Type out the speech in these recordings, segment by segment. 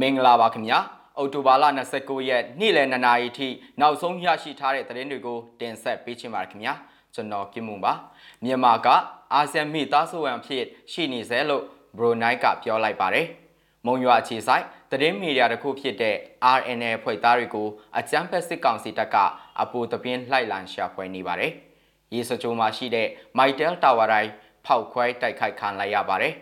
မင်္ဂလာပါခင်ဗျာအော်တိုဘာလ29ရက်နေ့လယ်2နာရီထိနောက်ဆုံးရရှိထားတဲ့သတင်းတွေကိုတင်ဆက်ပေးချင်ပါတယ်ခင်ဗျာကျွန်တော်ကင်မွန်ပါမြန်မာကအာဆီယံမိသားစုဝင်ဖြစ်ရှိနေစေလို့ဘရိုနိုက်ကပြောလိုက်ပါတယ်မုံရွာအခြေဆိုင်သတင်းမီဒီယာတစ်ခုဖြစ်တဲ့ RNA ဖွဲ့သားတွေကိုအကြမ်းဖက်စစ်ကောင်စီတပ်ကအပူတပြင်းလှိုက်လံရှာဖွေနေပါတယ်ရေစကြိုမှာရှိတဲ့ Mytel Tower တိုင်းဖောက်ခွဲတိုက်ခိုက်ခံလိုက်ရပါတယ်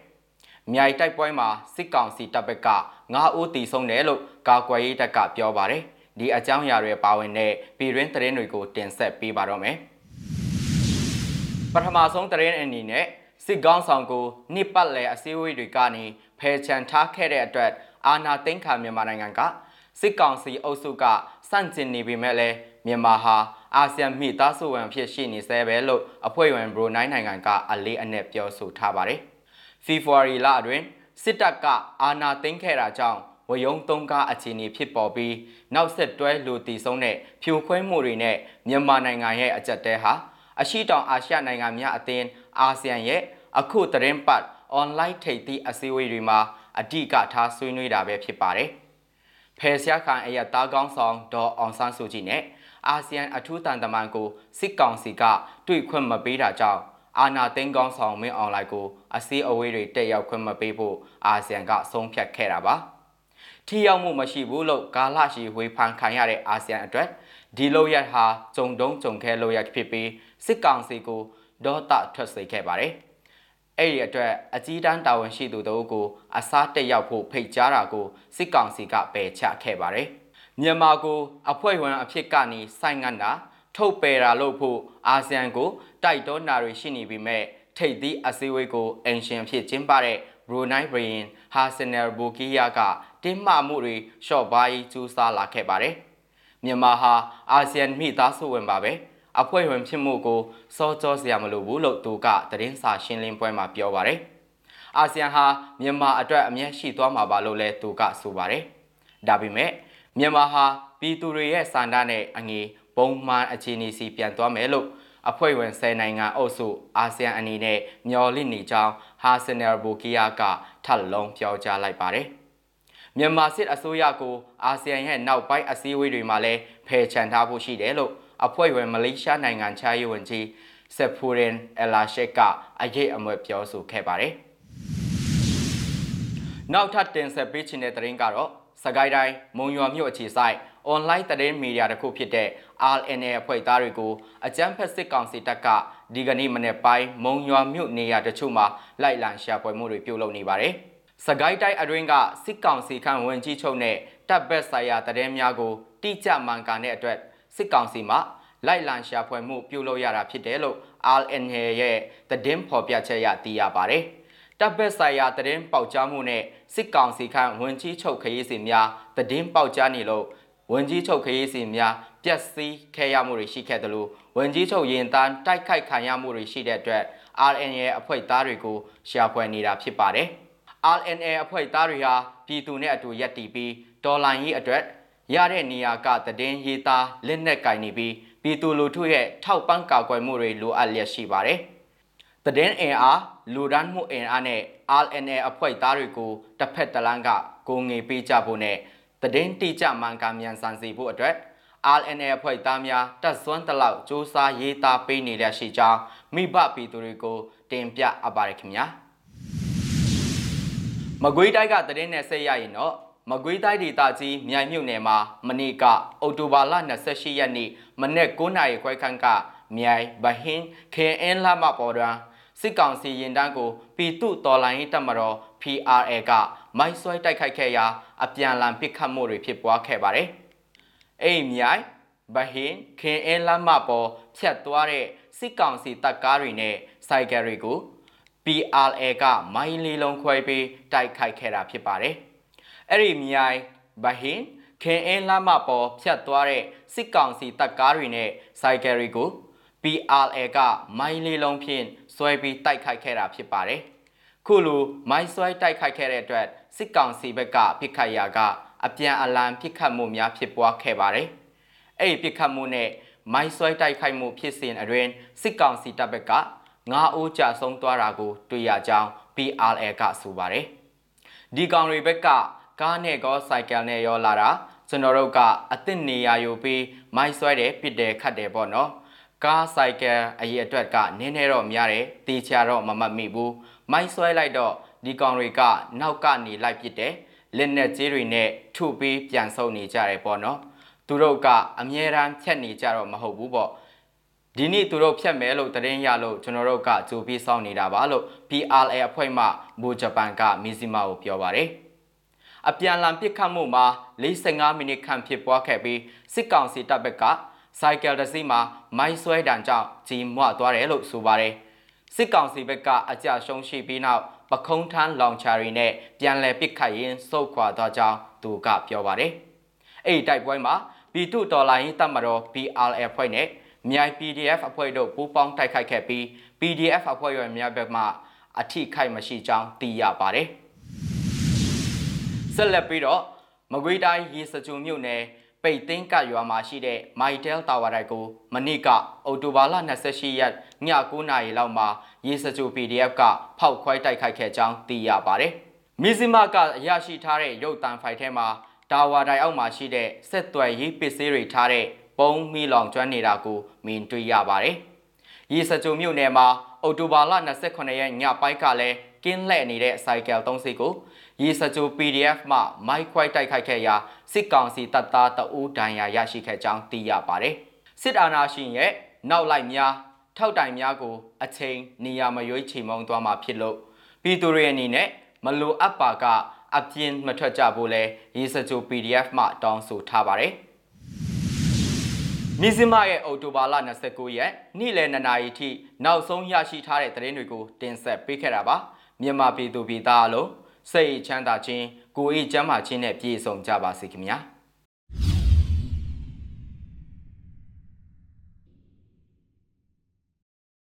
မြိုင်တိုက်ပွဲမှာစစ်ကောင်စီတပ်ဘက်က 9ဦးတီဆုံးတယ်လို့ကာကွယ်ရေးတပ်ကပြောပါတယ်။ဒီအကြောင်းအရာတွေပါဝင်တဲ့ပြည်တွင်းသတင်းတွေကိုတင်ဆက်ပေးပါတော့မယ်။ပထမဆုံးသတင်းအနေနဲ့စစ်ကောင်းဆောင်ကိုနှစ်ပတ်လည်အစည်းအဝေးတွေကနေဖယ်ချန်ထားခဲ့တဲ့အတွက်အာဏာသိမ်းခံမြန်မာနိုင်ငံကစစ်ကောင်စီအုပ်စုကစန့်ကျင်နေပေမဲ့လည်းမြန်မာဟာအာဆီယံမိသားစုဝင်ဖြစ်ရှိနေဆဲပဲလို့အဖွဲ့ဝင်ဘရူနိုင်းနိုင်ငံကအလေးအနက်ပြောဆိုထားပါတယ်။ဖေဖော်ဝါရီလအတွင်း စစ်တပ်ကအာဏာသိမ်းခဲ့တာကြောင့်ဝယုံသုံးကားအခြေအနေဖြစ်ပေါ်ပြီးနောက်ဆက်တွဲလူတီဆုံးတဲ့ဖြိုခွဲမှုတွေနဲ့မြန်မာနိုင်ငံရဲ့အကြက်တဲဟာအရှိတောင်အာရှနိုင်ငံများအသင်းအာဆီယံရဲ့အခုသတင်းပတ်အွန်လိုင်းထိပ်သီးအစည်းအဝေးတွေမှာအဓိကထားဆွေးနွေးတာပဲဖြစ်ပါတယ်။ဖယ်ရှားခံအရတားကောင်းဆောင်ဒေါ်အောင်ဆန်းစုကြည်နဲ့အာဆီယံအထူးတန်တမန်ကိုစစ်ကောင်စီကတွေ့ခွင့်မပေးတာကြောင့် အာနာသိန်းကောင်းဆောင်မင်းအွန်လိုင်းကိုအစည်းအဝေးတွေတက်ရောက်ခွင့်မပေးဖို့အာဆီယံကဆုံးဖြတ်ခဲ့တာပါ။ထိရောက်မှုမရှိဘူးလို့ကာလရှိဝေဖန်ခံရတဲ့အာဆီယံအတွက်ဒီလိုရဟာဂျုံတုံးဂျုံခဲလို့ရဖြစ်ပြီးစစ်ကောင်စီကိုဒေါသထွက်စေခဲ့ပါတယ်။အဲ့ဒီအတွက်အကြီးတန်းတာဝန်ရှိသူတို့ကိုအစားတက်ရောက်ဖို့ဖိတ်ကြားတာကိုစစ်ကောင်စီကပယ်ချခဲ့ပါတယ်။မြန်မာကိုအဖွဲ့ဝင်အဖြစ်ကနေစိုင်းငန်းတာ ထုတ်ပယ်တာလို့ဖို့အာဆီယံကိုတိုက်တွန်းတာတွေရှိနေပေမဲ့ထိပ်သီးအစည်းအဝေးကိုအင်ရှင်ဖြစ်ကျင်းပတဲ့ဘရူနိုင်းဘရင်ဟာဆနယ်ဘူကီယာကတင်းမာမှုတွေလျှော့ပါးရေးကြိုးစားလာခဲ့ပါတယ်။မြန်မာဟာအာဆီယံမိသားစုဝင်ပါပဲ။အဖွဲ့ဝင်ဖြစ်မှုကိုစောကြောစရာမလိုဘူးလို့သူကသတင်းစာရှင်းလင်းပွဲမှာပြောပါတယ်။အာဆီယံဟာမြန်မာအတွက်အမျက်ရှိသွားမှာပါလို့လည်းသူကဆိုပါတယ်။ဒါပေမဲ့မြန်မာဟာပြည်သူတွေရဲ့စန္ဒနဲ့အငေ ပုံမှန်အခြေအနေစီပြန်သွားမယ်လို့အဖွဲ့ဝင်10နိုင်ငံအုပ်စုအာဆီယံအနေနဲ့မျှော်လင့်နေကြောင်းဟာဆင်နယ်ဘူကီယာကထပ်လုံးပြောကြားလိုက်ပါတယ်။မြန်မာစစ်အစိုးရကိုအာဆီယံရဲ့နောက်ပိုင်းအစည်းအဝေးတွေမှာလည်းဖယ်ချန်ထားဖို့ရှိတယ်လို့အဖွဲ့ဝင်မလေးရှားနိုင်ငံခြားရေးဝန်ကြီးဆက်ဖူရင်အလာရှက်ကအရေးအမွဲပြောဆိုခဲ့ပါတယ်။နောက်ထပ်တင်ဆက်ပေးချင်တဲ့သတင်းကတော့စကိုင်းတိုင်းမုံရွာမြို့အခြေဆိုင် အွန်လိုင်းသတင်းမီဒီယာတစ်ခုဖြစ်တဲ့ RNA အဖွဲ့သားတွေကိုအကြမ်းဖက်စစ်ကောင်စီတပ်ကဒီကနေ့မနေ့ပိုင်းမုံရွာမြို့နေရာတချို့မှာလိုက်လံရှာဖွေမှုတွေပြုလုပ်နေပါတယ်။စကိုင်းတိုင်းအတွင်းကစစ်ကောင်စီခန့်ဝင်ကြီးချုပ်နဲ့တပ်ဘက်ဆိုင်ရာသတင်းများကိုတိကျမှန်ကန်တဲ့အတွက်စစ်ကောင်စီမှလိုက်လံရှာဖွေမှုပြုလုပ်ရတာဖြစ်တယ်လို့ RNA ရဲ့သတင်းဖော်ပြချက်ရသိရပါတယ်။တပ်ဘက်ဆိုင်ရာသတင်းပေါက်ကြားမှုနဲ့စစ်ကောင်စီခန့်ဝင်ကြီးချုပ်ခရီးစဉ်များသတင်းပေါက်ကြားနေလို့ ဝန်ကြီးချုပ်ခရီးစဉ်များပျက်စီးခဲ့ရမှုတွေရှိခဲ့တယ်လို့ဝန်ကြီးချုပ်ရင်တန်းတိုက်ခိုက်ခံရမှုတွေရှိတဲ့အတွက် RNA အဖွဲ့သားတွေကိုရှာဖွေနေတာဖြစ်ပါတယ်။ RNA အဖွဲ့သားတွေဟာပြည်သူနဲ့အတူရပ်တည်ပြီးဒေါ်လာရေးအတွက်ရတဲ့နေရာကတည်င်းရေးသားလက်နက်ကင်နေပြီးပြည်သူလူထုရဲ့ထောက်ပံ့ကာကွယ်မှုတွေလိုအပ်လျက်ရှိပါတယ်။တည်င်းအင်အားလူဒန်းမှုအင်အားနဲ့ RNA အဖွဲ့သားတွေကိုတစ်ဖက်တစ်လမ်းကကိုငေပေးကြဖို့နဲ့ တည်င်းတိကျမှန်ကန်မြန်ဆန်စေဖို့အတွက် RNA အဖွဲ့သားများတက်စွမ်းတလောက်စ조사ရေးသားပေးနေရရှိကြောင်းမိဘပြည်သူတွေကိုတင်ပြအပ်ပါတယ်ခင်ဗျာမကွေးတိုက်ကတည်င်းနဲ့ဆက်ရရင်တော့မကွေးတိုင်းဒေသကြီးမြိုင်မြို့နယ်မှာမနေ့ကအော်တိုဘာလ28ရက်နေ့မနေ့9နာရီခွဲခန့်ကမြိုင်ဘဟင်းခေအင်းလာမပေါ်တွင်စစ်ကောင်စီရင်တန်းကိုပြည်သူတော်လှန်ရေးတပ်မတော် PRA ကမိုက်ဆွဲတိုက်ခိုက်ခဲ့ရာအပြန်လန်ပစ်ခတ်မှုတွေဖြစ်ပွားခဲ့ပါတယ်။အိမ်မြိုင်ဘဟင်းခင်အင်းလမ်းမပေါ်ဖြတ်သွားတဲ့စစ်ကောင်စီတပ်ကားတွေနဲ့စိုက်ကယ်တွေကို PRA ကမိုင်းလီလုံးခွဲပြီးတိုက်ခိုက်ခဲ့တာဖြစ်ပါတယ်။အဲ့ဒီမြိုင်ဘဟင်းခင်အင်းလမ်းမပေါ်ဖြတ်သွားတဲ့စစ်ကောင်စီတပ်ကားတွေနဲ့စိုက်ကယ်တွေကို PRA ကမိုင်းလီလုံးဖြင့်ဆွဲပြီးတိုက်ခိုက်ခဲ့တာဖြစ်ပါတယ်။ ခုလိုမိုင်းဆွဲတိုက်ခိုက်ခဲ့တဲ့အတွက်စစ်ကောင်စီဘက်ကပြစ်ခတ်ရာကအပြန်အလှန်ပြစ်ခတ်မှုများဖြစ်ပွားခဲ့ပါတယ်။အဲ့ဒီပြစ်ခတ်မှုနဲ့မိုင်းဆွဲတိုက်ခိုက်မှုဖြစ်စဉ်အတွင်းစစ်ကောင်စီတပ်ဘက်က9ဦးကြာဆုံးသွားတာကို တွေ့ရကြောင်း PRL ကဆိုပါတယ်။ဒီကောင်တွေဘက်ကကားနဲ့ကောစိုက်ကယ်နဲ့ရောလာတာကျွန်တော်တို့ကအစ်စ်နေရာယူပြီးမိုက်ဆွဲတယ်ပစ်တယ်ခတ်တယ်ပေါ့နော် ကားစိုက်ကယ်အရေးအတွက်ကနင်းနေတော့များတယ်တေချာတော့မမတ်မိဘူးမိုက်ဆွဲလိုက်တော့ဒီကောင်တွေကနောက်ကနေလိုက်ပစ်တယ်လက်နဲ့ကြီးတွေနဲ့ထုပြီးပြန်ဆုပ်နေကြတယ်ပေါ့နော်သူတို့ကအမြဲတမ်းဖြတ်နေကြတော့မဟုတ်ဘူးပေါ့ဒီနေ့သူတို့ဖြတ်မယ်လို့သတင်းရလို့ကျွန်တော်တို့ကကြိုပြီးစောင့်နေတာပါလို့ PRA အဖွဲ့မှဘူဂျပန်ကမီဇီမာကိုပြောပါတယ်။အပြန်လန်ပစ်ခတ်မှုမှာ45မိနစ်ခန့်ဖြစ်ပွားခဲ့ပြီးစစ်ကောင်စီတပ်ဘက်က စိုက်ကယ်တစ်စီးမှာမိုင်းဆွဲတံကြောင့်ကြီးမွသွားတယ်လို့ဆိုပါတယ်။စစ်ကောင်စီဘက်ကအကြရှုံးရှိပြီးနောက်ပခုံးထန်းလောင်ချာရီနဲ့ပြန်လည်ပစ်ခတ်ရင်းစုတ်ခွာသွားကြောင်းသူကပြောပါတယ်။အဲ့ဒီတိုက်ပွဲမှာပြည်သူတော်လိုင်းတပ်မတော် PRA အဖွဲ့နဲ့မြိုင် PDF အဖွဲ့တို့ပူးပေါင်းတိုက်ခိုက်ခဲ့ပြီး PDF အဖွဲ့ရဲ့များဘက်မှအထိခိုက်မရှိကြောင်းသိရပါတယ်။ဆက်လက်ပြီးတော့မကွေးတိုင်းရေစကြိုမြို့နယ် ပိတ်သိန်းကရွာမှာရှိတဲ့ Mytel Tower တိုက်ကိုမနေ့ကအော်တိုဘာလ28ရက်ည9:00နာရီလောက်မှာရေစကြို PDF ကဖောက်ခွဲတိုက်ခိုက်ခဲ့ကြောင်းသိရပါတယ်။မီဇီမာကအရရှိထားတဲ့ရုပ်တံဖိုင်ထဲမှာတာဝါတိုင်အောက်မှာရှိတဲ့ဆက်သွယ်ရေးပစ္စည်းတွေထားတဲ့ပုံးမီလောင်ကျွမ်းနေတာကိုမြင်တွေ့ရပါတယ်။ရေစကြိုမြို့နယ်မှာအော်တိုဘာလ28ရက်ညပိုင်းကလည်း ကင်းလှည့်နေတဲ့စိုက်ကယ်3စီးကိုရေစကြို PDF မှမိုက်ခွိုက်တိုက်ခိုက်ခဲ့ရာစစ်ကောင်စီတပ်သားတအူးဒဏ်ရာရရှိခဲ့ကြောင်းသိရပါတယ်။စစ်အာဏာရှင်ရဲ့နောက်လိုက်များထောက်တိုင်များကိုအချိန်နေရာမရွေးချိန်မုံသွားမှာဖြစ်လို့ပြည်သူတွေအနေနဲ့မလိုအပ်ပါကအပြင်းမထွက်ကြဖို့လဲရေစကြို PDF မှတောင်းဆိုထားပါတယ်။မြစည်းမရဲ့အော်တိုဘာလ29ရက်နေ့လယ်2နာရီထိနောက်ဆုံးရရှိထားတဲ့သတင်းတွေကိုတင်ဆက်ပေးခဲ့တာပါ မြန်မာပြည်သူပြည်သားအလုံးစိတ်ချမ်းသာခြင်းကိုယ်အေးချမ်းသာခြင်းနဲ့ပြည့်စုံကြပါစေခင်ဗျာ။